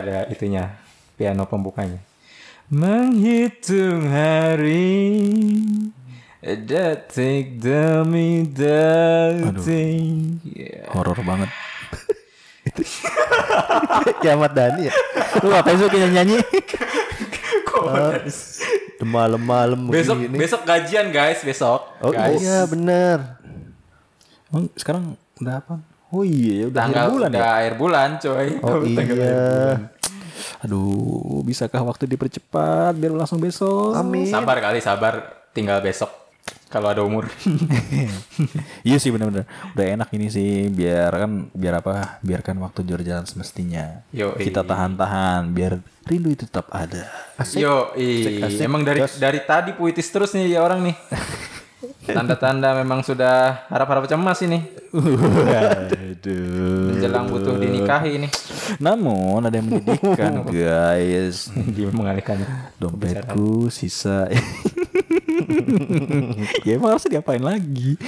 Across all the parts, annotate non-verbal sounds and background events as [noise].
ada itunya piano pembukanya. Menghitung hari detik demi detik. Yeah. Horor banget. [laughs] [laughs] Kiamat Dani ya. Lu ngapain sih kayak nyanyi? Malam-malam Besok begini. besok gajian guys besok. Oh guys. iya bener. Emang sekarang udah apa? Oh iya, udah akhir Tanggal bulan udah ya. air bulan coy. Oh Tanggal akhir iya. bulan. Aduh, bisakah waktu dipercepat biar langsung besok? Amin. Sabar kali sabar tinggal besok kalau ada umur. [laughs] iya sih benar-benar. Udah enak ini sih biar kan biar apa? Biarkan waktu berjalan semestinya. Yo, Kita tahan-tahan biar rindu itu tetap ada. Yo, ih, emang dari dari tadi puitis terus nih ya orang nih. [laughs] Tanda-tanda memang sudah harap-harap cemas ini. Aduh. Menjelang butuh dinikahi ini. Namun ada yang menyedihkan [laughs] guys. Dia mengalihkannya. Dompetku sisa. [laughs] ya emang harus diapain lagi?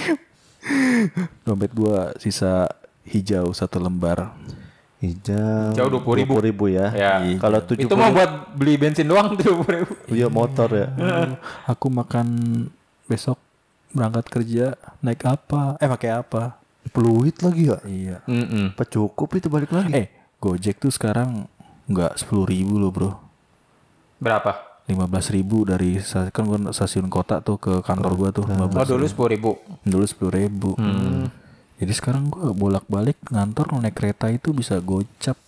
Dompet gua sisa hijau satu lembar. Hijau. Hijau 20.000. ribu ya. Ya. Kalau tujuh Itu mau buat beli bensin doang [laughs] tuh. Iya motor ya. Aku makan besok berangkat kerja naik apa? Eh pakai apa? Peluit lagi ya. Iya. Mm-mm. Apa cukup itu balik lagi? Eh, Gojek tuh sekarang nggak sepuluh ribu loh bro. Berapa? lima belas ribu dari kan gua stasiun kota tuh ke kantor gua tuh lima Oh dulu sepuluh ribu. dulu sepuluh ribu jadi sekarang gua bolak balik ngantor naik kereta itu bisa gocap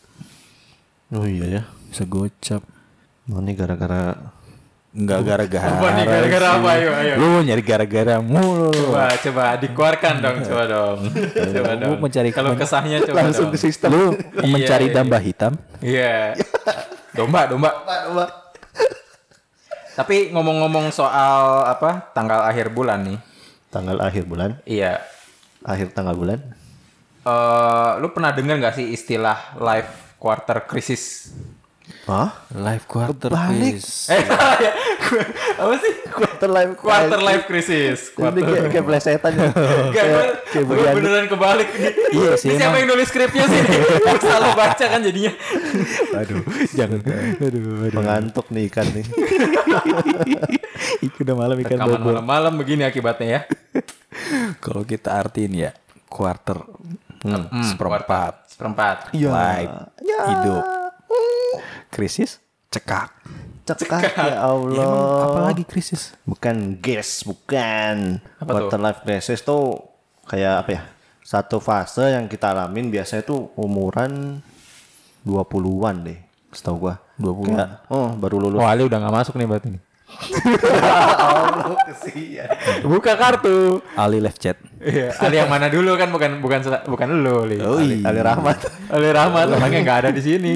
Oh iya ya. bisa gocap Nah, ini gara-gara nggak gara-gara Apa nih gara-gara apa? Ayo, ayo. lu nyari gara-gara mulu Coba, coba dikeluarkan dong, coba [laughs] dong. coba Lu dong. mencari Kalau kesahnya coba langsung dong. ke sistem. lu Iya, mencari iya, damba hitam Iya. [laughs] Domba, domba. Tapi ngomong-ngomong soal apa tanggal akhir bulan nih. Tanggal akhir bulan, Iya. akhir tanggal bulan. Eh, lu pernah dengar nggak sih istilah life quarter crisis? Hah? life quarter Kebalik. crisis. [laughs] Eh, apa sih? Quarter life Quarter life crisis. Ini Quarter. kayak, kayak plesetan ya. [laughs] Gak, gue, kayak gue beneran kebalik nih. [laughs] Iya sih, Ini siapa yang nulis skripnya sih? Gue salah baca kan jadinya. aduh jangan aduh aduh Mengantuk nih ikan nih. Iku udah malam ikan Rekaman malam-malam begini akibatnya ya. kalau kita artiin ya quarter Hmm, seperempat Seperempat. life Ya. hidup krisis cekak Cekak Ya, ya emang Allah. apalagi krisis Bukan gas, bukan. Apa Quarter life crisis tuh kayak apa ya? Satu fase yang kita alamin biasanya tuh umuran 20-an deh. Setahu gua. 20-an. Kayak, oh, baru lulus. Oh Ali udah gak masuk nih berarti nih. Allah, [laughs] kesian. Buka kartu. Ali left chat Iya, Ali yang mana dulu kan bukan bukan bukan lu, Li. oh Ali, Ali Rahmat. Ali Rahmat orangnya nggak ada di sini.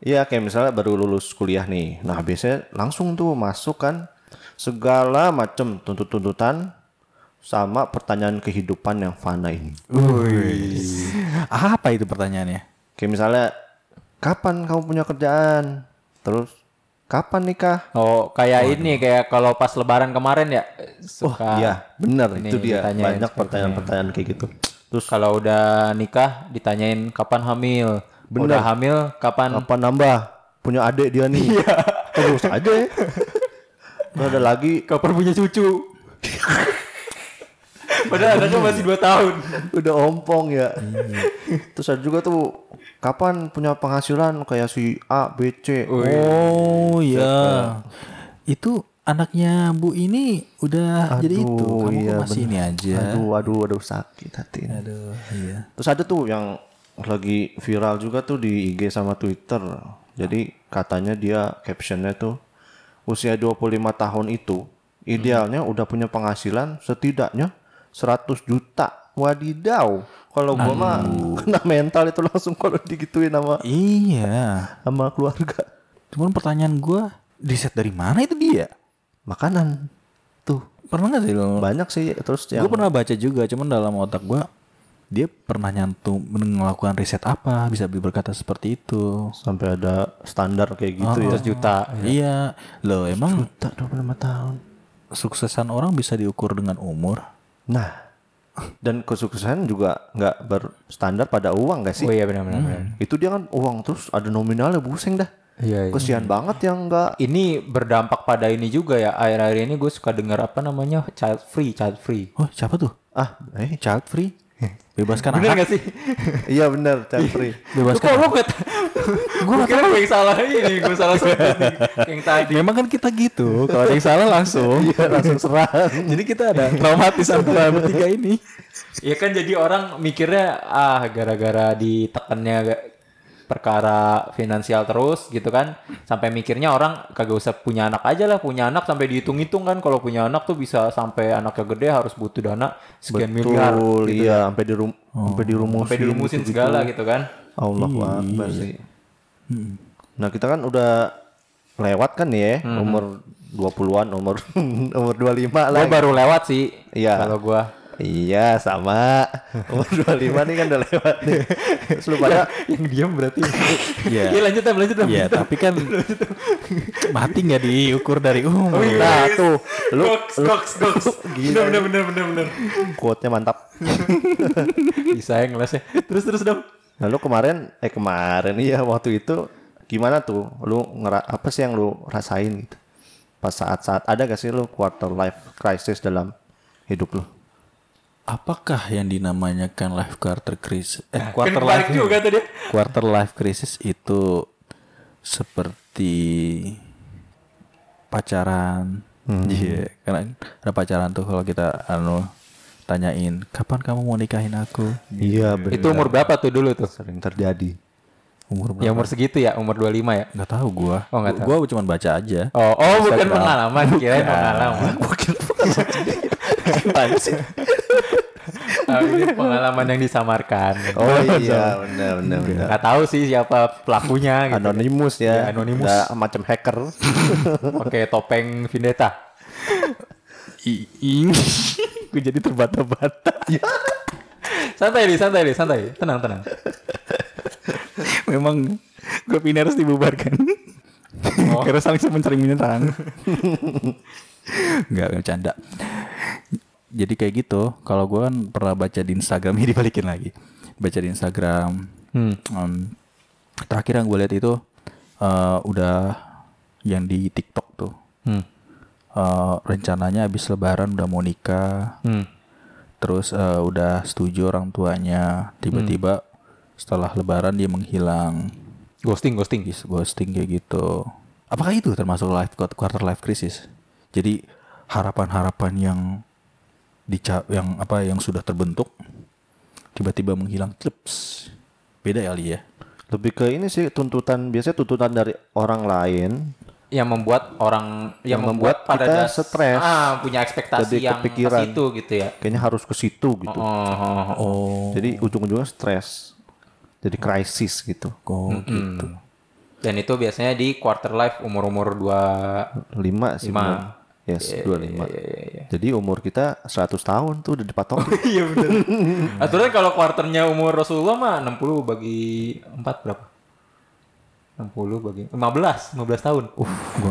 Iya kayak misalnya baru lulus kuliah nih. Nah biasanya langsung tuh masuk kan segala macam tuntut-tuntutan sama pertanyaan kehidupan yang fana ini. apa itu pertanyaannya Kayak misalnya kapan kamu punya kerjaan? Terus kapan nikah? Oh, kayak ini kayak kalau pas lebaran kemarin ya suka Iya bener Ini itu dia banyak pertanyaan-pertanyaan kayak gitu. Terus kalau udah nikah ditanyain kapan hamil. Udah hamil kapan apa nambah? Punya adik dia nih. Terus aja ya. [laughs] Terus ada lagi kapan punya cucu. [laughs] Padahal anaknya masih 2 tahun. udah ompong ya. Terus ada juga tuh kapan punya penghasilan kayak si A, B, C. oh iya itu anaknya bu ini udah jadi itu Aduh, kamu iya, kok masih ini aja Aduh, aduh, aduh sakit hati. ini. aduh iya Terus ada tuh yang lagi viral juga tuh di IG sama Twitter. Jadi katanya dia captionnya tuh usia 25 tahun itu idealnya udah punya penghasilan setidaknya 100 juta. Wadidaw. Kalau gua mah kena mental itu langsung kalau digituin sama iya sama keluarga. cuman pertanyaan gua di set dari mana itu dia Makanan tuh pernah nggak sih lo banyak sih terus yang Gue pernah baca juga, cuman dalam otak gue dia pernah nyantum melakukan riset apa bisa berkata seperti itu. sampai ada standar kayak gitu ya. juta. Iya, loh emang Tak 25 tahun. suksesan orang bisa diukur dengan umur? Nah, dan kesuksesan juga nggak berstandar pada uang gak sih? Oh iya benar-benar. benar. Itu dia kan uang terus ada nominalnya buseng dah. Iya, iya. Kesian banget yang nggak Ini berdampak pada ini juga ya. Akhir-akhir ini gue suka dengar apa namanya child free, child free. Oh siapa tuh? ah eh Child free? Bebaskan Bener anak. gak sih? [laughs] iya benar child free. Bebaskan. Kok lo gak Gue kira gue yang salah ini, gue salah sebut nih. Yang tadi. Memang kan kita gitu. Kalau ada yang salah langsung. [laughs] Iya langsung serang. Jadi kita ada traumatis antara bertiga ini. Ya kan jadi orang mikirnya ah gara-gara ditekannya ga- perkara finansial terus gitu kan sampai mikirnya orang kagak usah punya anak aja lah punya anak sampai dihitung-hitung kan kalau punya anak tuh bisa sampai anaknya gede harus butuh dana sekian miliar Betul, gitu iya sampai dirum sampai dirumusin. sampai dirumusin segala gitu kan Allah Akbar sih. Nah, kita kan udah lewat kan ya, umur 20-an, umur [laughs] umur 25 lah. gue baru lewat sih Iya. kalau gue Iya, sama. Umur 25 nih kan udah lewat nih. Terus lu pada yang diam berarti Iya. Iya lanjut Tam, lanjut. Iya, tapi kan [laughs] mati nggak diukur dari umur. Oh, iya. Nah, tuh, lu goks goks goks [laughs] bener bener bener bener bener quote-nya mantap. [laughs] bisa ya ngelesnya terus terus dong Nah, lu kemarin eh kemarin iya waktu itu gimana tuh? Lu ngera apa sih yang lu rasain gitu? Pas saat-saat ada gak sih lu quarter life crisis dalam hidup lu? Apakah yang dinamakan life quarter crisis? Eh, kan quarter life juga tadi quarter life crisis itu seperti pacaran. Iya, karena ada pacaran tuh kalau kita anu tanyain kapan kamu mau nikahin aku? Iya, itu umur berapa tuh dulu tuh sering terjadi. Umur ya berapa? umur segitu ya umur 25 ya Nggak tahu gua. Oh, nggak tahu. Gua cuma baca aja. oh oh bukan pengalaman kira pengalaman [laughs] Apaan sih? Ini pengalaman yang disamarkan Oh [laughs] iya, benar benar benar. nggak tahu sih siapa pelakunya gitu Anonymous ya. Iya, anonymous. Udah macam hacker. [laughs] pakai topeng Vendetta Ing. [laughs] Gue jadi terbata-bata. santai nih santai nih santai tenang tenang Memang grup ini harus dibubarkan. Karena saling mencari menyerang. Enggak, bercanda. Jadi kayak gitu. Kalau gue kan pernah baca di Instagram, [laughs] ini dibalikin lagi. Baca di Instagram. hmm. Em, terakhir yang gue lihat itu eh, udah yang di TikTok tuh. Hmm. Eh, rencananya habis Lebaran udah mau nikah. Hmm. Terus eh, udah setuju orang tuanya. Tiba-tiba setelah Lebaran dia menghilang. ghosting ghosting ghosting kayak gitu. Apakah itu termasuk life quarter life crisis? Jadi harapan-harapan yang dica yang apa yang sudah terbentuk tiba-tiba menghilang clips. Beda ya Ali ya. Lebih ke ini sih tuntutan biasanya tuntutan dari orang lain yang membuat orang yang, Yang membuat, membuat pada kita das- stres. ah punya ekspektasi Jadi yang kepikiran. ke situ gitu ya kayaknya harus ke situ gitu. oh, oh, oh. Oh, Jadi ujung-ujungnya stres. Jadi krisis gitu. oh gitu. dan itu biasanya di quarter life umur umur dua 5 sih. Lima. Yes, 25. iya, Jadi umur kita 100 tahun tuh udah dipatok. [laughs] iya benar [laughs] aturan kalau quarternya umur Rasulullah mah 60 bagi 4 berapa 60 bagi 15 15 tahun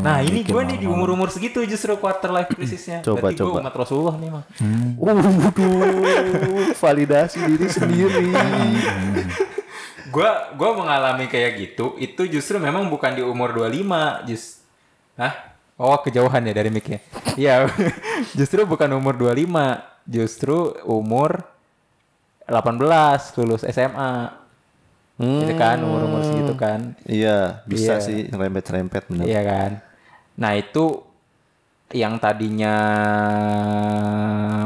nah ini gue nih di umur umur segitu justru quarter life crisisnya [clears throat] Coba, Berarti gue coba. umat Rasulullah nih mah Waduh, validasi diri sendiri. [laughs] Gua gua mengalami kayak gitu itu justru memang bukan di umur 25 just Hah? Oh kejauhan ya dari mic-nya Iya. [laughs] Justru bukan umur 25 justru umur 18 lulus SMA gitu kan umur umur segitu kan? Iya, bisa Iya. sih rempet-rempet bener. iya kan? Nah itu yang tadinya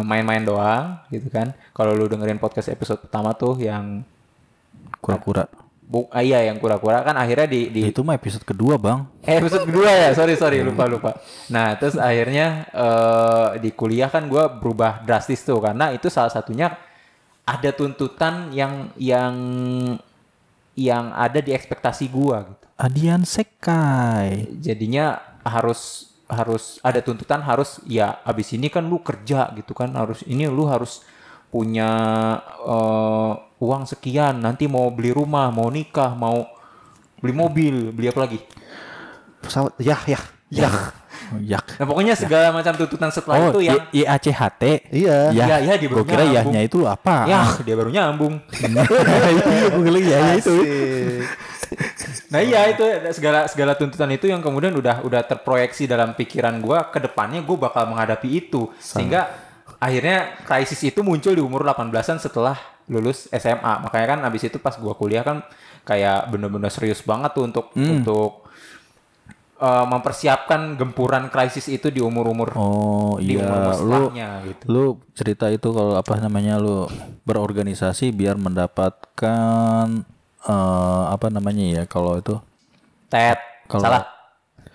main-main doang gitu kan? Kalau lu dengerin podcast episode pertama tuh yang Kura-kura. Bu, ah, iya yang kura-kura kan akhirnya di, di Itu mah episode kedua, Bang. eh episode kedua ya sorry sorry lupa lupa nah terus akhirnya eh di kuliah kan gue berubah drastis tuh karena itu salah satunya ada tuntutan yang yang yang ada di ekspektasi gue gitu Adian Sekai. jadinya harus harus ada tuntutan harus ya abis ini kan lu kerja gitu kan harus ini lu harus punya eh, uang sekian nanti mau beli rumah mau nikah mau beli mobil beli apa lagi Pesawat, ya, ya, ya. Yak. Nah pokoknya segala macam tuntutan setelah Oh, itu yang I- IACHT. Iya. Ya, Iya, iya, dia baru Gue kira nyambung. yahnya itu apa? ya dia baru nyambung. Iya, gue kira ya itu. Nah iya itu segala segala tuntutan itu yang kemudian udah udah terproyeksi dalam pikiran gua ke depannya gue bakal menghadapi itu sehingga akhirnya krisis itu muncul di umur 18-an setelah lulus SMA makanya kan abis itu pas gua kuliah kan kayak bener-bener serius banget tuh untuk untuk eh, mempersiapkan gempuran krisis itu di umur-umur Oh di iya, umur lu gitu. lu cerita itu kalau apa namanya lu berorganisasi biar mendapatkan eh, apa namanya ya kalau itu Tet, Kalau- salah.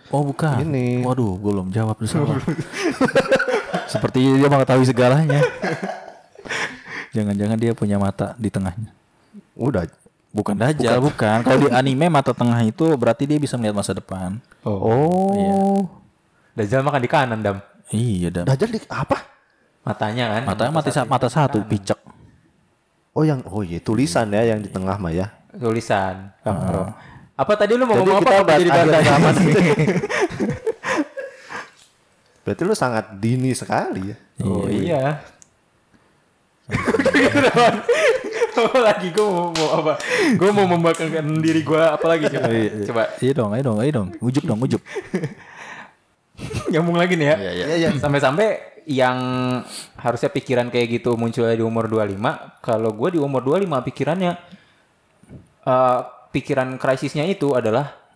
Oh bukan. Ini. Waduh, gue belum jawab salah. [laughs] Seperti dia mengetahui segalanya. Jangan-jangan dia punya mata di tengahnya. Udah. Bukan dajjal, bukan. Kalau di anime mata tengah itu berarti dia bisa melihat masa depan. Oh. Dajjal makan di kanan dam Iya, dan Dajjal di apa? matanya kan. matanya mati sa- mata satu picek. Oh yang oh iya tulisan ya yang di tengah mah ya. tulisan. Bro. Apa tadi lu mau Jadi ngomong kita apa? Jadi zaman. [laughs] [laughs] Berarti lu sangat dini sekali ya. Oh iya. [laughs] apa lagi gue mau, mau apa? Gue mau membanggakan diri gue apa lagi coba? coba Iya dong, ayo dong, ayo dong. Ujup dong, ujup. [laughs] nyambung lagi nih ya. Iya, Iya iya. Sampai-sampai yang harusnya pikiran kayak gitu munculnya di umur 25, kalau gue di umur 25 pikirannya eh, pikiran krisisnya itu adalah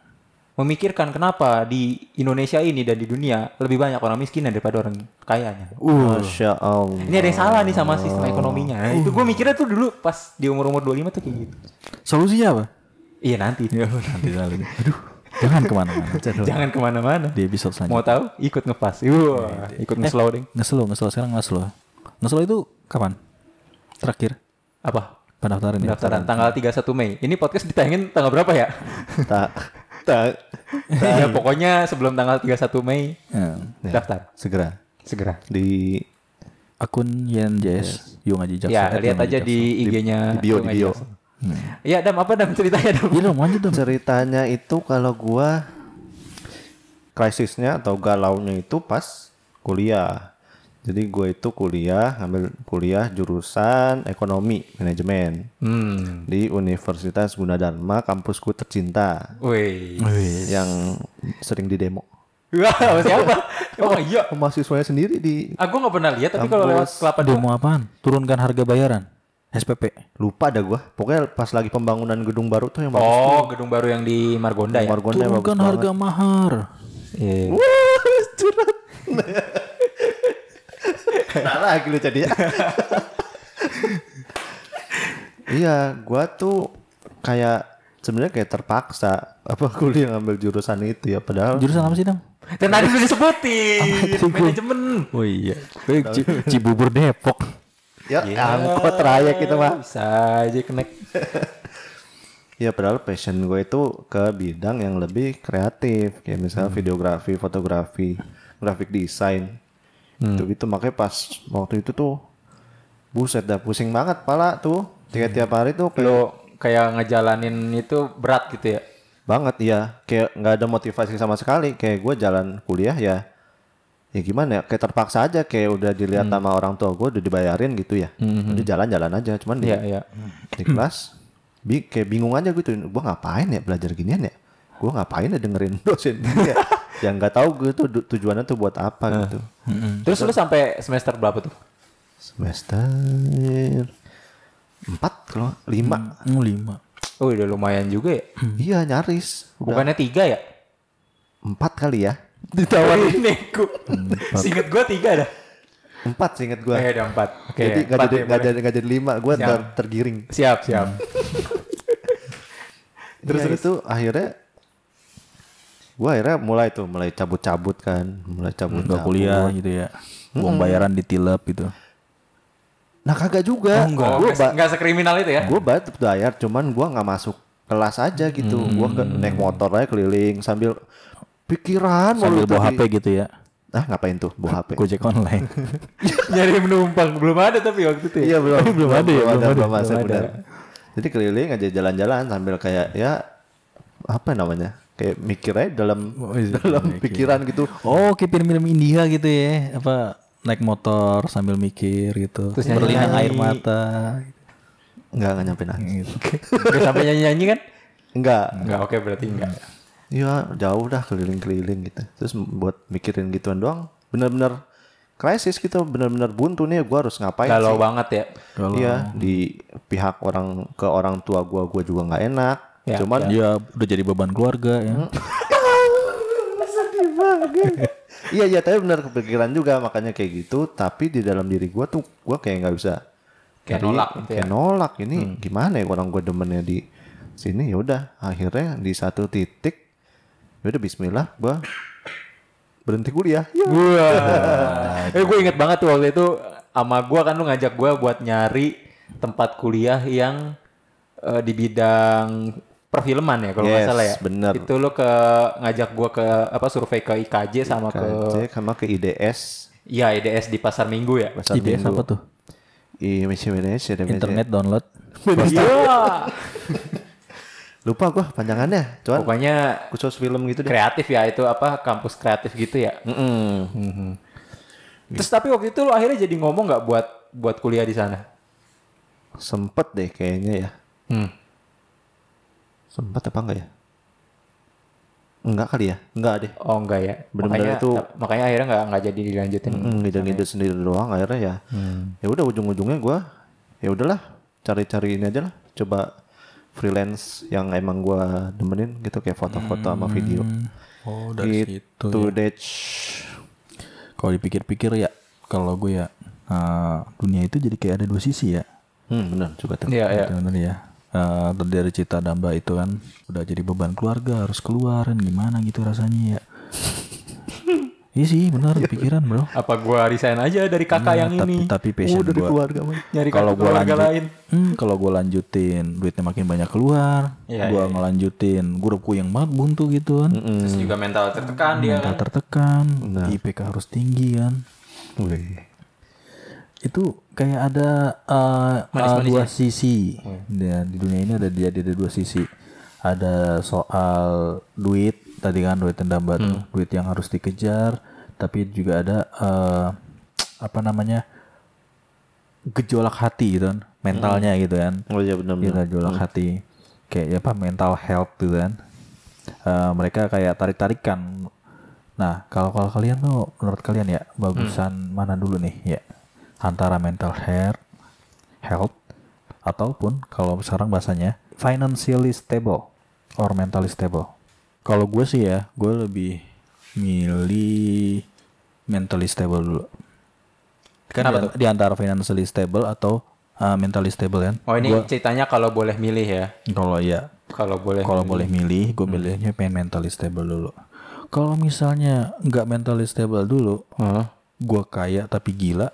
memikirkan kenapa di Indonesia ini dan di dunia lebih banyak orang miskin daripada orang kayanya. Masya Allah. Ini ada yang salah nih sama sistem ekonominya. Nah, itu gue mikirnya tuh dulu pas di umur-umur 25 tuh kayak gitu. Solusinya apa? Iya nanti. Nanti nanti. Aduh, jangan ke mana-mana. [laughs] Jangan ke mana-mana. Di episode Mau selanjutnya. tahu? Ikut ngepas. Wah, ikut nge-slow ding. Ngeslow, ngeslow sekarang ngeslow. Ngeslow itu kapan? Terakhir Apa? pendaftaran ya? Pendaftaran tanggal 31 Mei. Ini podcast ditayangin tanggal berapa ya? [laughs] Tak tak ya pokoknya sebelum tanggal 31 Mei Ya. Ya, daftar. segera Segera. di Akun Yen JS, Yung Aji Jaksa. Ya, at lihat aja Jaksa. di IG-nya. di bio, di bio. Iya, Dam, apa Dam ceritanya Dam? Iya dong, lanjut dong. ceritanya itu kalau gua krisisnya atau galaunya itu pas kuliah. Jadi gue itu kuliah, ambil kuliah jurusan ekonomi manajemen Hmm. di Universitas Gunadarma, kampusku tercinta Wih. yang sering di demo. Wah, siapa? Oh iya. Mahasiswanya sendiri di Aku nggak pernah lihat, tapi kalau lewat kelapa. Demo apaan? Turunkan harga bayaran. SPP. lupa dah gua. Pokoknya pas lagi pembangunan gedung baru tuh yang bagus. Oh, gedung baru yang di Margonda ya? Margonda yang bagus Turunkan harga mahar. Iya. Wah, [laughs] curhat. Nah lagi lu jadi ya. iya, gua tuh kayak sebenarnya kayak terpaksa apa kuliah ngambil jurusan itu ya padahal Jurusan apa sih, Dam? Dan tadi udah disebutin. Manajemen. Oh iya. Ci- Cibubur Depok. ya angkot trayek itu mah. Bisa aja connect. Ya padahal passion gue itu ke bidang yang lebih kreatif kayak misalnya videografi, fotografi, graphic design. Itu gitu. Makanya pas waktu itu tuh buset dah pusing banget pala tuh. Tiap-tiap hari tuh kayak Lo kayak ngejalanin itu berat gitu ya? banget iya. Kayak nggak ada motivasi sama sekali. Kayak gue jalan kuliah ya ya gimana ya? Kayak terpaksa aja kayak udah dilihat sama orang tua gue udah dibayarin gitu ya. Udah jalan-jalan aja cuman di, Iya, iya. di kelas bi kayak bingung aja gitu. Gue ngapain ya belajar ginian ya? Gue ngapain ya dengerin [laughs] dosen ya? Yang nggak tahu gitu du- tujuannya tuh buat apa gitu Terus lu sampai semester berapa tuh? semester empat kalau lima Hmm, lima. Oh, udah lumayan juga ya. iya nyaris udah Bukannya tiga ya? empat kali ya Ditawarin nego. Singkat gua tiga dah. empat seinget gue Eh, ada empat. Oke, jadi nggak empat jadi ya, nggak boleh. jadi nggak jadi lima gue Siap. ter- tergiring Siap, siap. terus itu akhirnya gue akhirnya mulai tuh mulai cabut-cabut kan mulai cabut Enggak kuliah gitu ya. Uang bayaran ditilep gitu. nah kagak juga Oh, gue nggak nggak sekriminal itu ya? gue tetap bayar cuman gue nggak masuk kelas aja gitu gue ke naik motor aja keliling sambil pikiran Sambil bawa HP gitu ya. ah ngapain tuh bawa HP Gojek online. [laughs] Nyari penumpang belum ada tapi waktu itu ya. iya belum [laughs] belum ada ya, belum ada, belum masuk belum ada. jadi keliling aja jalan-jalan sambil kayak ya apa namanya kayak mikir aja dalam Oh, iya, dalam mikir. pikiran gitu. Oh, kayak film-film India gitu ya. Apa naik motor sambil mikir gitu. Terus berlinang air mata. Enggak enggak nyampe nangis. Gitu. Udah sampai nyanyi-nyanyi kan? Enggak. Enggak, oke berarti enggak. Iya jauh dah keliling-keliling gitu. Terus buat mikirin gituan doang. Bener-bener krisis gitu. Bener-bener buntu nih. Gue harus ngapain Galau sih? banget ya. Kalau Iya di pihak orang ke orang tua gua gua juga nggak enak. Ya, Cuman dia udah jadi beban keluarga ya. [laughs] iya iya tapi benar kepikiran juga makanya kayak gitu. Tapi di dalam diri gua tuh gua kayak nggak bisa Kayak Tadi nolak gitu kayak ya. nolak ini gimana ya orang gua demennya di sini ya udah akhirnya di satu titik ya udah Bismillah gua berhenti kuliah. Ya. [laughs] Eh gue inget banget tuh waktu itu sama gue kan lu ngajak gue buat nyari tempat kuliah yang eh, di bidang perfilman ya kalau nggak Yes, salah ya. bener. Itu lu ke ngajak gue ke apa survei ke IKJ sama ke KJ sama ke IDS iya IDS di Pasar Minggu ya. Pasar IDS Minggu. apa tuh? Iya, Indonesia Internet download. Iya. [laughs] Lupa gua panjangannya. Cuman Pokoknya khusus film gitu deh. kreatif ya itu apa kampus kreatif gitu ya. Mm-mm. Terus tapi waktu itu lu akhirnya jadi ngomong nggak buat buat kuliah di sana? Sempet deh kayaknya ya. Hmm. Sempet apa enggak ya? Enggak kali ya? Enggak deh. Oh enggak ya. Bener-bener makanya, itu- makanya akhirnya nggak nggak jadi dilanjutin. Mm, ngide-ngide sendiri doang akhirnya ya. Ya udah ujung-ujungnya gua ya udahlah cari-cari ini aja lah. Coba freelance yang emang gua demenin gitu kayak foto-foto sama video. Oh, dari situ. Gitu deh. Kalau dipikir-pikir ya, kalau gue ya eh, dunia itu jadi kayak ada dua sisi ya. Hmm, benar juga tuh. Iya iya. Bener ya. Eh, dari cita damba itu kan udah jadi beban keluarga harus keluar kan gimana gitu rasanya ya. [laughs] iya sih benar pikiran bro. Apa gua resign aja dari kakak yang tapi, ini? Tapi passion Oh, dari gua- keluarga mah. Nyari kalau gua lanjut, lain. hmm, kalau gue lanjutin duitnya makin banyak keluar, Iya, gua iya, iya. ngelanjutin, gue udah puyeng banget buntu gitu kan, Terus juga mental tertekan dia. mental tertekan, IPK harus tinggi kan, Wih. Itu kayak ada uh, uh, dua sisi. Dan di dunia ini ada jadi ada dua sisi. Ada soal duit tadi kan duit yang dapat duit yang harus dikejar. Tapi juga ada uh, apa namanya gejolak hati gitu kan. Mentalnya gitu kan. Oh iya benar-benar. Gila gejolak hati. Kayak ya apa mental health gitu kan. Eh, mereka kayak tarik tarikan nah kalau kalau kalian tuh menurut kalian ya bagusan mana dulu nih? Ya antara mental health health ataupun kalau sekarang bahasanya financially stable or mentally stable. Kalau gue sih ya gue lebih milih mentally stable dulu. Kan di, di antara financially stable atau uh, mentally stable kan? Oh ini ceritanya kalau boleh milih ya. kalau ya Kalau boleh. kalau boleh milih, gue milihnya pengen mentally stable dulu. Kalau misalnya nggak mentally stable dulu, gue kaya tapi gila,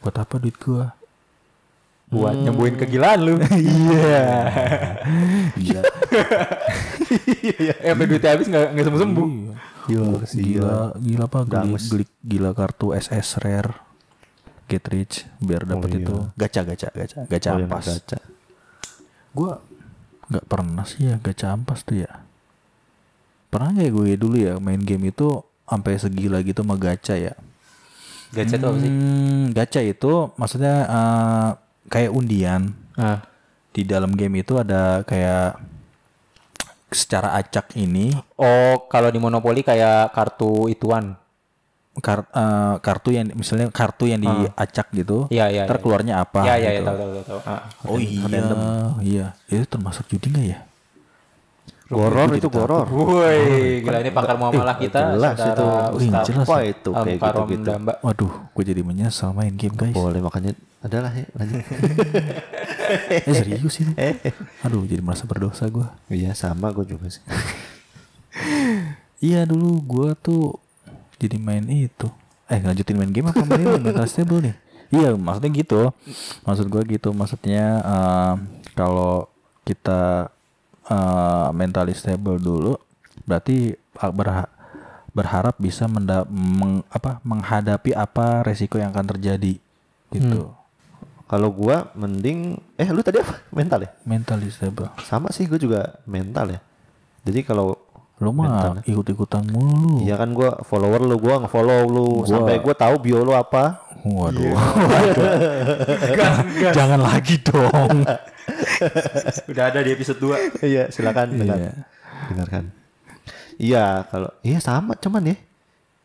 buat apa duit gue? buat nyembuhin kegilaan lu. [laughs] Iya. Gila, [laughs] eh, duitnya habis nggak nggak sembuh sembuh. gila, gila, gila apa? Gila, gila, gila kartu SS rare, get rich, biar dapet itu gacha, gacha, gacha, gacha Oh, iya, ampas. gacha. Gue nggak pernah sih ya gacha ampas tuh ya. Pernah nggak ya gue dulu ya main game itu sampai segila gitu sama gacha ya? Gacha tuh apa sih? Hmm, gacha itu maksudnya eh, kayak undian. Ah. Di dalam game itu ada kayak secara acak ini Oh, kalau di monopoli kayak kartu ituan. kar- eh, kartu yang misalnya kartu yang diacak gitu. Iya, iya, Ntar iya. keluarnya apa? Iya, iya, iya, gitu. tahu tahu tahu. tahu. Ah. Oh iya, iya. Itu termasuk judi nggak ya? Goror itu goror. Woi, gila ini pakar muamalah kita, jelas itu. Wih, Ustaz jelas Apa ya. itu kayak gitu-gitu. Damba. Waduh, gue jadi menyesal main game guys. Boleh makanya adalah ya lanjut. [laughs] Eh serius ini. Aduh, jadi merasa berdosa gue. Iya sama gue juga sih. Iya dulu gua tuh jadi main itu. Eh lanjutin main game apa main mental stable nih? Iya maksudnya gitu. Maksud gua gitu. Maksudnya eh, kalau kita eh, mentally stable dulu, berarti ah, berha- berharap bisa menda- meng- apa, menghadapi apa resiko yang akan terjadi gitu. Kalau gua mending eh lu tadi apa? Mental ya? Mentally stable. Sama sih gue juga mental ya. Jadi kalau Lu mah ikut-ikutan mulu. Iya kan gua follower lu, gua nge-follow lu sampai gua tahu bio lu apa. Waduh. [laughs] [laughs] Jangan lagi dong. [laughs] [laughs] Udah ada di episode 2. Iya, silakan dengar. Iya. Dengarkan. Iya, kalau iya sama cuman ya.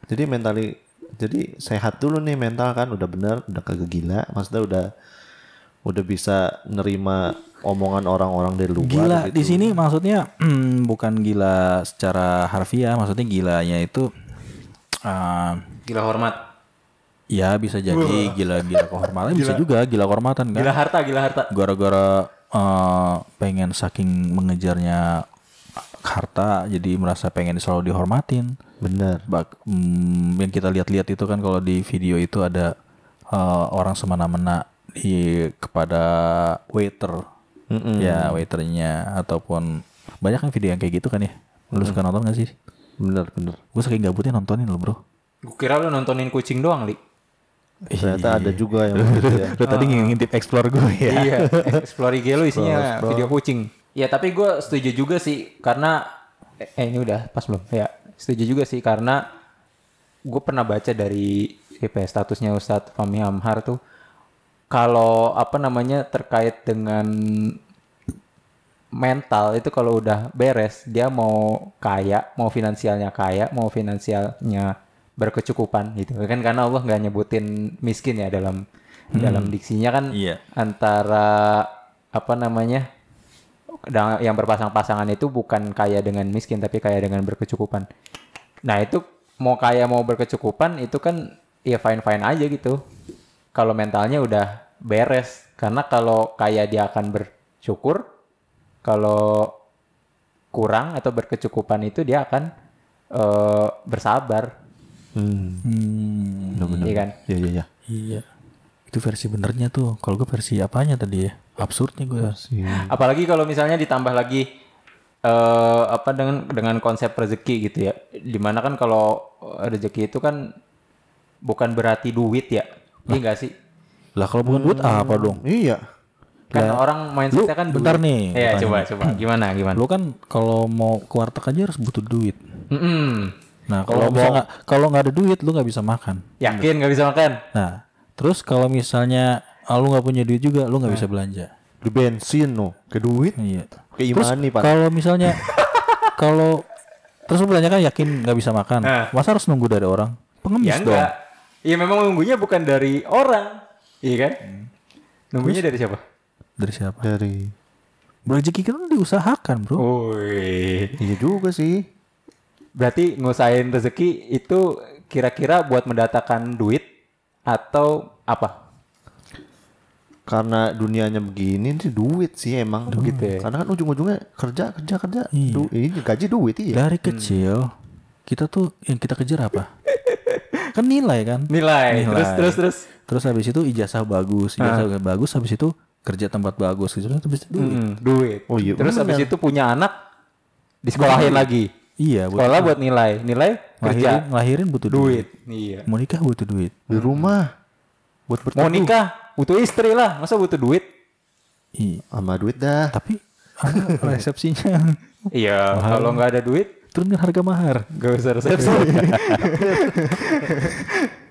Jadi mentali jadi sehat dulu nih mental kan udah bener, udah kagak gila, maksudnya udah udah bisa nerima omongan orang-orang dari luar Gila gitu. di sini maksudnya [clears throat] bukan gila secara harfiah, maksudnya gilanya itu eh, Gila hormat. ya bisa jadi gila-gila kehormatan, bisa juga gila kehormatan kan. Gila harta, gila harta. Gara-gara eh, pengen saking mengejarnya harta, jadi merasa pengen selalu dihormatin. bener. Bak, hmm, yang kita lihat-lihat itu kan kalau di video itu ada eh, orang semena-mena di kepada waiter, ya waiternya ataupun banyak kan video yang kayak gitu kan ya. Lu suka nonton gak sih? Bener, bener. Gue saking gabutnya nontonin lo bro. Gue kira lu nontonin kucing doang, Li. Ternyata ada juga yang begitu ya. Lu tadi ngintip explore gue ya. iya, explore IG lu isinya video kucing. Ya tapi gue setuju juga sih karena eh eh, ini udah pas belum? Ya setuju juga sih karena gue pernah baca dari apa ya, statusnya Ustadz Fahmi Amhar tuh kalau apa namanya terkait dengan mental itu kalau udah beres dia mau kaya mau finansialnya kaya mau finansialnya berkecukupan gitu. Kan karena Allah nggak nyebutin miskin ya dalam dalam diksinya kan Iya. antara apa namanya yang berpasang-pasangan itu bukan kaya dengan miskin tapi kaya dengan berkecukupan. Nah itu mau kaya mau berkecukupan itu kan ya fine fine aja gitu. Kalau mentalnya udah beres. Karena kalau kaya dia akan bersyukur kalau kurang atau berkecukupan itu dia akan eh, bersabar Hmm. Hmm, iya kan Iya, iya, iya. iya. Itu versi benernya tuh. Kalau gue versi apanya tadi ya? Absurdnya gue. Iya. apalagi kalau misalnya ditambah lagi eh apa dengan dengan konsep rezeki gitu ya di mana kan kalau rezeki itu kan bukan berarti duit ya iya enggak sih Lah kalau bukan duit apa dong? Iya. kan orang mindsetnya kan bentar duit. nih, Iya coba coba gimana gimana Lu kan kalau mau ke warteg aja harus butuh duit. Mm-mm. Nah kalau bisa nggak kalau nggak ada duit lu nggak bisa makan. yakin nggak bisa makan Nah terus kalau misalnya ah, lu nggak punya duit juga lu nggak bisa belanja. Di bensin no, ke duit, Iya. ke Terus imani pak. kalau misalnya [laughs] kalau terus lu belanja kan yakin nggak bisa makan. Nah. Masa harus nunggu dari orang? Pengemis ya dong. enggak iya memang nunggunya bukan dari orang iya kan nunggunya dari siapa Dari siapa? Dari Rezeki kita diusahakan bro. Woi. iya juga sih. Berarti ngusahain rezeki itu kira-kira buat mendatangkan duit atau apa? Karena dunianya begini sih duit sih emang Begitu ya? Karena kan ujung-ujungnya kerja kerja kerja. Iya. Du- ini gaji duit iya. Dari kecil kita tuh yang kita kejar apa? [laughs] kan nilai kan. Nilai. Nilai. Terus terus terus. Terus habis itu ijazah bagus, ijazah bagus habis itu kerja tempat bagus gitu. Habis itu duit. Hmm, duit. Oh iya, Terus habis itu punya anak disekolahin lagi. Iya, buat Sekolah buat nilai, nilai lahirin, kerja lahirin butuh duit. duit. Iya. Mau nikah butuh duit. di rumah buat Mau berteduh nikah butuh istri lah, masa butuh duit? Iya. sama duit dah. Tapi ada resepsinya [laughs] Iya, kalau nggak ada duit turunkan harga mahar. nggak usah resepsi. [laughs]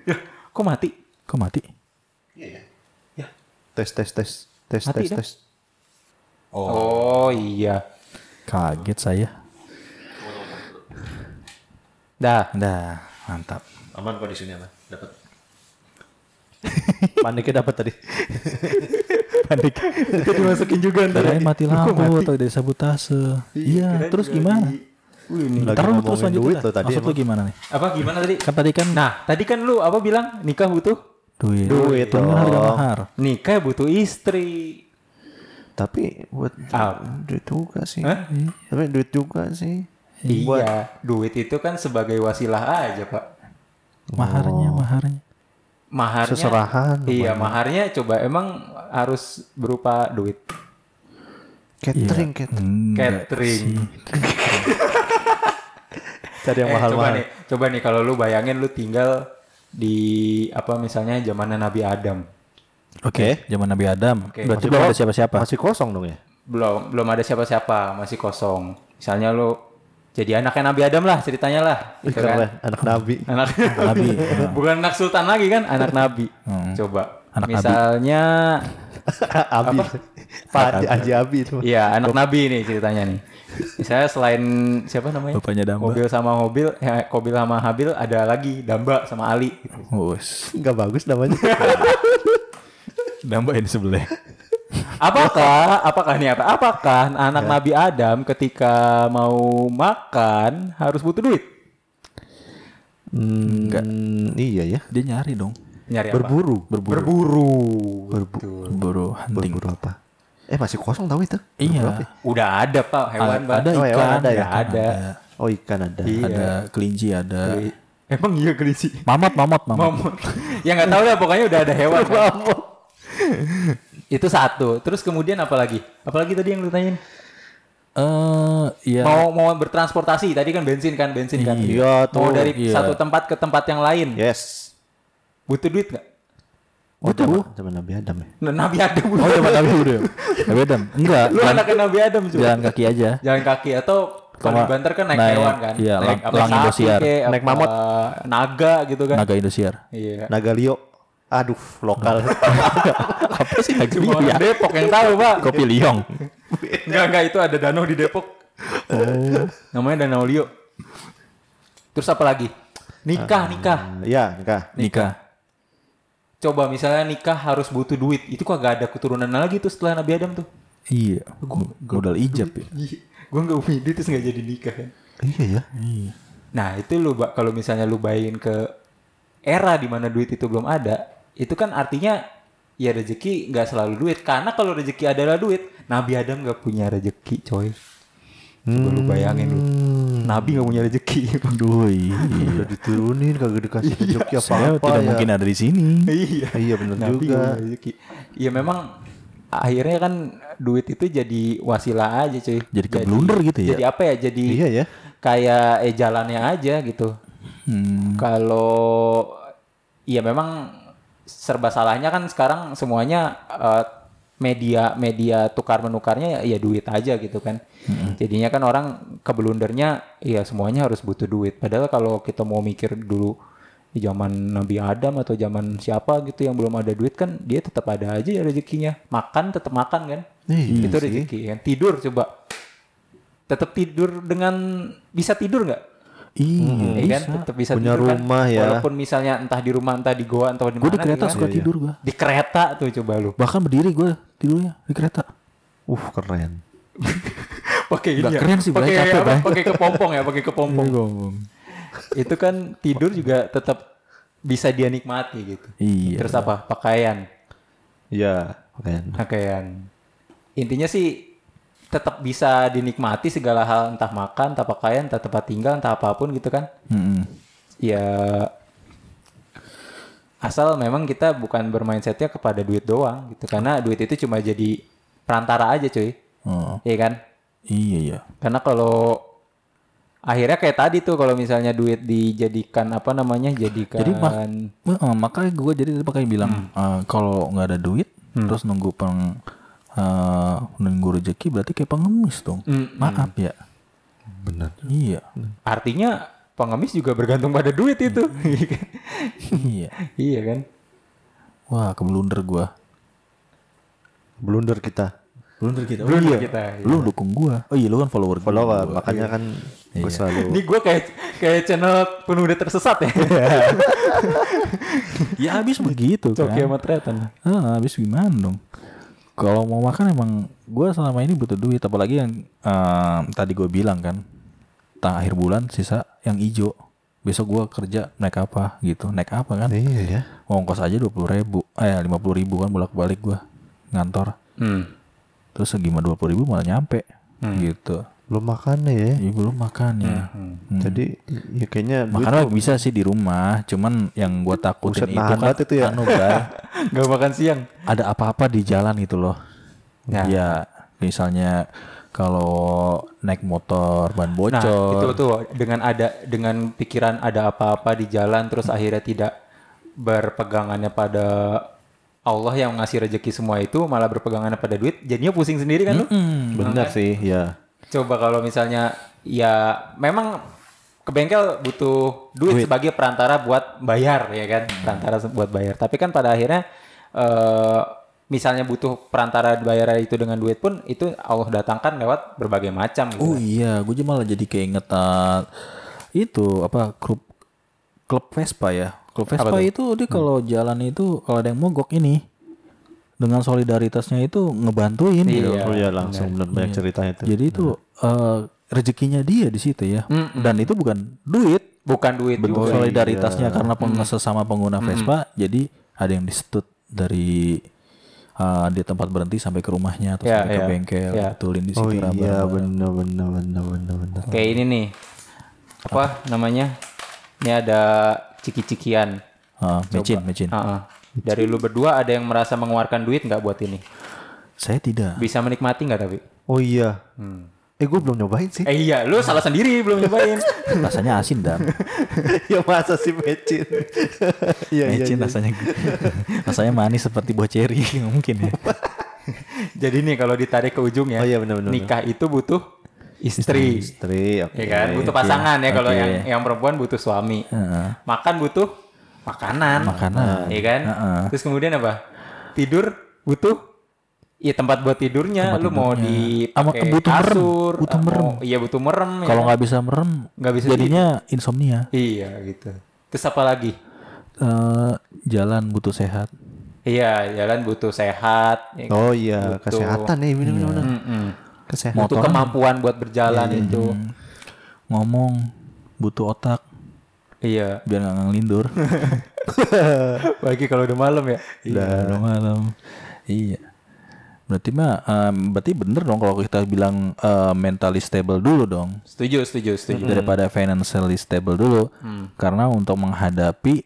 Ya, [laughs] kok mati? Kok mati? Tes tes tes tes Mati tes dah. tes. Oh, iya. Kaget saya. Dah. Dah, mantap. Aman kok di sini aman. Dapat. [laughs] Paniknya dapat tadi. [laughs] Panik. Itu dimasukin juga ntar. Kirain mati lampu atau dari sabotase. Iya, terus gimana? Ntar lu terus ngomongin lanjut duit loh tadi Maksud lu gimana nih? Apa gimana tadi? Kan tadi kan Nah, tadi kan lu apa bilang nikah butuh? duit. Duit Turunkan harga dong. mahar. Nikah butuh istri. Tapi buat Ah. duit juga sih. Hah? Tapi duit juga sih. Iya, duit itu kan sebagai wasilah aja, Pak. Maharnya, maharnya. Maharnya Seserahan. Iya, maharnya coba emang harus berupa duit. Catering, catering. Catering. [laughs] Cari yang Eh, coba mahal-mahal. nih, coba nih kalau lu bayangin lu tinggal di apa misalnya zamannya Nabi Adam. Oke, zaman Nabi Adam. Oke. Berarti Masih belum ada siapa-siapa. Masih kosong dong ya? Belum belum ada siapa-siapa, masih kosong. Misalnya lu jadi anaknya Nabi Adam lah ceritanya lah gitu kan. Anak nabi. [laughs] anak Nabi. [laughs] bukan anak sultan lagi kan anak nabi Hmm. coba Anak nabi. misalnya [laughs] Abi. Pak Haji Abi itu. iya anak nabi nih ceritanya nih misalnya selain siapa namanya Bapaknya Damba. mobil sama mobil ya, mobil sama Habil ada lagi Damba sama Ali gitu. Wus. Enggak bagus namanya. Nambah ini sebelah. Apakah apakah nih apa apakah anak Nabi Adam ketika mau makan harus butuh duit Enggak. iya ya. Dia nyari dong. nyari apa? Berburu. Berburu. berburu Berburu hunting. Berburu apa? Eh masih kosong tahu itu? Iya. udah ada pak hewan A- ada Oh, ikan, hewan ada ya? Udah ada Oh ikan ada. Iya. ada kelinci, ada emang iya kelinci mamut, mamut, mamut. Mamut. [laughs] ya nggak tahu lah pokoknya udah ada hewan. kan. Itu satu. Terus kemudian apa lagi? Apalagi tadi yang lu tanyain? Eh, iya. Mau mau bertransportasi tadi kan bensin kan bensin kan. Iya, Mau tuh. dari Iya. satu tempat ke tempat yang lain. Yes. Butuh duit nggak? Oh, zaman, zaman Nabi Adam ya. Nah, Nabi Adam. Oh, coba Nabi udah. Nabi Adam. Enggak. Lu anaknya Nabi Adam juga. Jalan kaki aja. Jalan kaki atau kalau di Banter kan naik, naik- hewan kan. iya, naik lang- lang Indosiar. Naik mamut. Naga gitu kan. Naga Indosiar. Iya. Nagalio. Aduh, lokal. [laughs] Apa sih Naga Cuma orang Depok yang tahu, Pak. Kopi Liong. Enggak, enggak itu ada danau di Depok. Oh. Namanya Danau Lio. Terus apa lagi? Nikah, nikah. ya, enggak. Nikah. Coba misalnya nikah harus butuh duit. Itu kok gak ada keturunan lagi tuh setelah Nabi Adam tuh. Iya. Modal ijab ya. [laughs] Gue gak punya duit terus gak jadi nikah kan. Iya ya. Nah itu lu kalau misalnya lu bayangin ke era di mana duit itu belum ada, itu kan artinya ya rezeki nggak selalu duit. Karena kalau rezeki adalah duit, Nabi Adam nggak punya rezeki, coy. Coba lu bayangin lu. Nabi nggak punya rezeki. Aduh, iya. Udah diturunin kagak dikasih rezeki Saya apa-apa tidak ya. mungkin ada di sini. iya. Iya benar juga. rezeki. Iya memang akhirnya kan duit itu jadi wasilah aja, cuy. Jadi ke blunder gitu ya? Jadi apa ya? Jadi Iya ya. kayak eh jalannya aja gitu. Hmm. Kalau iya memang serba salahnya kan sekarang semuanya eh, media media tukar menukarnya ya, ya duit aja gitu kan. Jadinya kan orang kebelundernya ya semuanya harus butuh duit. Padahal kalau kita mau mikir dulu di zaman Nabi Adam atau zaman siapa gitu yang belum ada duit kan dia tetap ada aja ya rezekinya. Makan tetap makan kan. Iya Itu rezeki kan. Tidur coba. Tetap tidur dengan bisa tidur nggak? Iya. Iya kan tetap bisa Punya tidur kan. rumah ya. Walaupun misalnya entah di rumah entah di goa entah di Gue mana. di kereta gitu suka kan. tidur gue. Di kereta tuh coba lu. Bahkan berdiri gue tidurnya di kereta. Uh, keren. [laughs] Pakai ini ya. keren sih, pakai? Bray. Pakai kepompong ya, pakai kepompong. Itu kan tidur juga tetap bisa dia nikmati gitu. Iya. Terus apa? Pakaian. Iya, keren. Pakaian. Intinya sih tetap bisa dinikmati segala hal entah makan, entah pakaian, entah tempat tinggal, entah apa pun gitu kan. Mm-mm. ya asal memang kita bukan bermindsetnya kepada duit doang gitu karena duit itu cuma jadi perantara aja cuy Oh, iya kan iya iya. karena kalau akhirnya kayak tadi tuh kalau misalnya duit dijadikan apa namanya jadikan Jadi mak- Eh, makanya gue jadi makanya bilang eh, kalau nggak ada duit terus nunggu peng eh, nunggu rezeki berarti kayak pengemis dong. Mm, Maaf ya. Benar. Iya. artinya pengemis juga bergantung pada duit itu iya. iya kan Wah, keblunder gue. Blunder kita. Blunder kita. Blunder kita, iya. Lu dukung gue. Oh iya, lu kan follower gua. Follower, makanya kan gue selalu ini gue kayak kayak channel penuh udah tersesat ya [laughs] Ya habis begitu kan. Coki sama Tretan Ah, habis gimana dong? Kalau mau makan emang gue selama ini butuh duit, apalagi yang eh, tadi gue bilang kan, tang akhir bulan sisa yang ijo. Besok gue kerja naik apa gitu, naik apa kan? Iya ya. Ongkos aja dua puluh ribu, eh lima puluh ribu kan bolak balik gue ngantor. hmm. Terus gimana dua puluh ribu malah nyampe gitu. Belum makan ya. Ya belum makan ya. Hmm. Jadi ya kayaknya Makan bisa sih di rumah, cuman yang gue takutin Buset, itu kan banget itu ya. anu. [laughs] Gak makan siang ada apa-apa di jalan gitu loh. Ya. Ya, misalnya kalau naik motor ban Nah, bocor. itu tuh dengan ada dengan pikiran ada apa-apa di jalan terus akhirnya tidak berpegangannya pada Allah yang ngasih rezeki semua itu malah berpegangannya pada duit, jadinya pusing sendiri kan lu? Hmm, benar sih, ya. Coba kalau misalnya ya memang ke bengkel butuh duit, sebagai perantara buat bayar ya kan perantara buat bayar tapi kan pada akhirnya eh misalnya butuh perantara bayar itu dengan duit pun itu Allah datangkan lewat berbagai macam gitu. Oh iya, gue malah jadi keinget uh, itu apa klub klub Vespa ya. Klub Vespa itu dia kalau jalan itu kalau ada yang mogok ini dengan solidaritasnya itu ngebantuin gitu. Iya. Oh iya langsung benar banyak ceritanya tuh. Jadi itu uh, rezekinya dia di situ ya. Dan itu bukan duit, bukan duit bentuk juga. solidaritasnya karena peng sesama pengguna Vespa. Jadi ada yang disetut dari uh, di tempat berhenti sampai ke rumahnya atau Ya, sampai ke ya, bengkel, ya. betulin di Oh situ iya raba-raba. benar benar benar benar benar. kayak ini nih apa namanya ini ada ciki-cikian Ah, mecin, mecin. Heeh. dari lu berdua ada yang merasa mengeluarkan duit nggak buat ini Saya tidak. bisa menikmati nggak tapi Oh iya. Eh gue belum nyobain sih. eh iya lu salah sendiri belum nyobain [laughs] Rasanya asin dan [laughs] ya masa sih mecin. [laughs] Iya iya. mecin iya. rasanya rasanya manis seperti buah ceri nggak mungkin ya. jadi nih kalau ditarik ke ujung ya Oh iya, benar, benar, nikah itu butuh istri Istri. Oke. ya kan butuh pasangan ya kalau oke. yang yang perempuan butuh suami Heeh. makan butuh makanan Makanan. ya kan Heeh. terus kemudian apa tidur butuh Iya tempat buat tidurnya, lu mau di Sama butuh merem, butuh mau- merem. iya butuh merem. ya Kalau kan? nggak bisa merem, Nggak bisa jadinya insomnia. iya gitu. Terus apa lagi? Eh, jalan butuh sehat. Iya jalan butuh sehat. ya kan? Oh iya kesehatan nih. Mm-mm. Kesehatan. Butuh kemampuan buat berjalan Iya, itu. Ngomong butuh otak Iya. biar nggak ngelindur. [laughs] Lagi kalau udah malam ya. Iya, udah malam. Iya. Berarti mah em, berarti bener dong kalau kita bilang eh, mentally stable dulu dong. Setuju, setuju, setuju. daripada financially stable dulu karena untuk menghadapi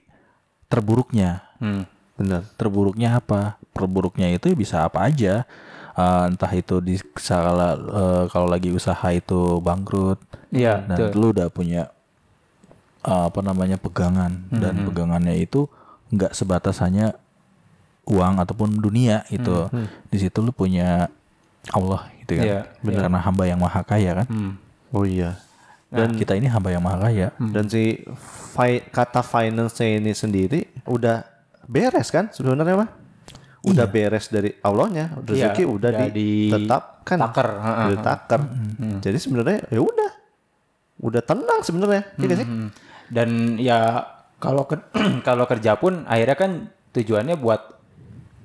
terburuknya Hmm. Benar. terburuknya apa terburuknya itu bisa apa aja Eh, entah itu di skala eh, kalau lagi usaha itu bangkrut Iya, dan betul. lu udah punya eh, apa namanya pegangan dan pegangannya itu nggak sebatas hanya uang ataupun dunia gitu di situ lu punya Allah gitu kan Iya, karena hamba yang maha kaya kan Hmm. Oh iya. dan kita ini hamba yang maha kaya Dan si fi- kata finance ini sendiri udah beres kan sebenarnya mah? Udah beres dari Allahnya, rezeki Iya, udah udah ditetapkan. heeh, Udah ditaker. Jadi sebenarnya ya udah. Udah tenang sebenarnya. Iya nggak sih? Hmm. Dan ya kalau ke- [clears throat] kalau kerja pun akhirnya kan tujuannya buat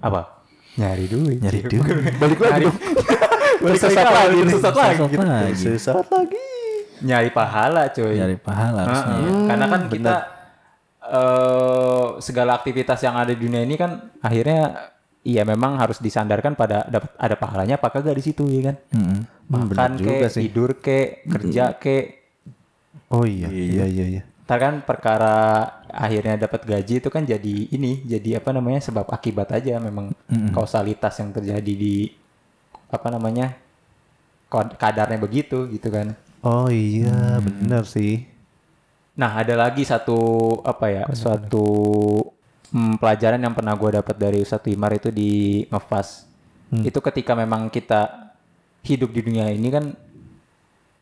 apa? Nyari duit. nyari duit Balik lagi. [laughs] Balik Tersesat lagi, tersesat lagi. tersesat lagi. Sesaat lagi. Nyari pahala, coy. nyari pahala harusnya Heeh. Karena kan kita eh segala aktivitas yang ada di dunia ini kan akhirnya iya memang harus disandarkan pada dapat ada pahalanya apa kagak di situ ya kan. Mm-mm. Makan juga ke, sih. tidur ke, kerja ke. Oh iya, iya iya iya. Ntar kan perkara akhirnya dapat gaji itu kan jadi ini, jadi apa namanya sebab akibat aja memang kausalitas yang terjadi di apa namanya kadarnya begitu gitu kan. Oh iya, benar sih. Nah ada lagi satu apa ya suatu hmm, pelajaran yang pernah gue dapat dari Ustadz Wimar itu di ngefas. Itu ketika memang kita hidup di dunia ini kan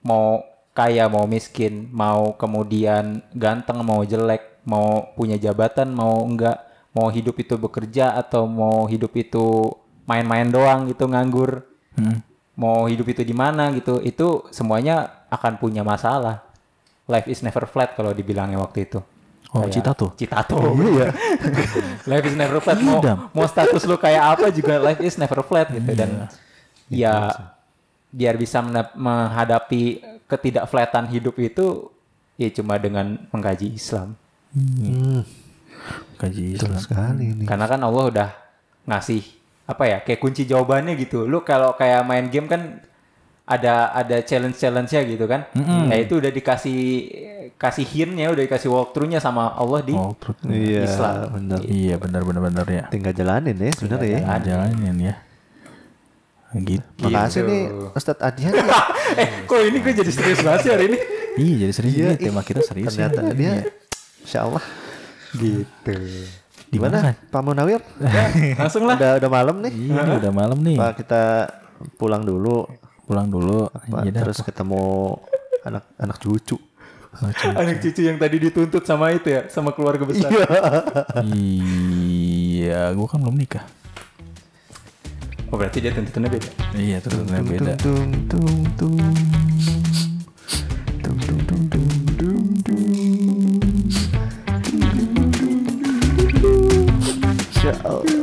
mau kaya mau miskin mau kemudian ganteng mau jelek mau punya jabatan mau enggak mau hidup itu bekerja atau mau hidup itu main-main doang gitu nganggur Hmm. mau hidup itu di mana gitu itu semuanya akan punya masalah life is never flat kalau dibilangnya waktu itu Oh, Kayak cita tuh. Citato. Iya. [laughs] life is never flat. Mau, mau status lu kayak apa juga life is never flat gitu dan ya biar bisa menghadapi ketidakflatan hidup itu ya cuma dengan mengkaji Islam. Hmm, Kaji betul Islam. sekali nih. Karena kan Allah udah ngasih apa ya kayak kunci jawabannya gitu. Lu kalau kayak main game kan ada ada challenge challenge nya gitu kan. Nah itu udah dikasih kasih hintnya, udah dikasih walkthrough-nya sama Allah di Oh, terus. Iya, Islam. benar. Iya benar benar benar ya. Tinggal jalanin ya sebenarnya ya. Nah, jalanin ya. Gitu. Makasih nih Ustadz Adian. [laughs] eh kok ini gue jadi serius banget sih hari ini. Iya jadi serius Iya, ini ih, tema kita serius Ternyata ya. dia, Iya. Insya Allah. Gitu. Gimana Pak Munawir? Langsung lah. Udah udah malam nih. Iya ini udah malam nih. Pak kita pulang dulu. Pulang dulu. Pak, Iya dah. terus ketemu anak anak cucu. Anak cucu yang tadi dituntut sama itu ya, sama keluarga besar. iya, gue kan belum nikah. Oh berarti dia tuntutannya beda. Iya, terus beda. Tung tung tung. Tung tung tung tung tung tung. Ya Allah.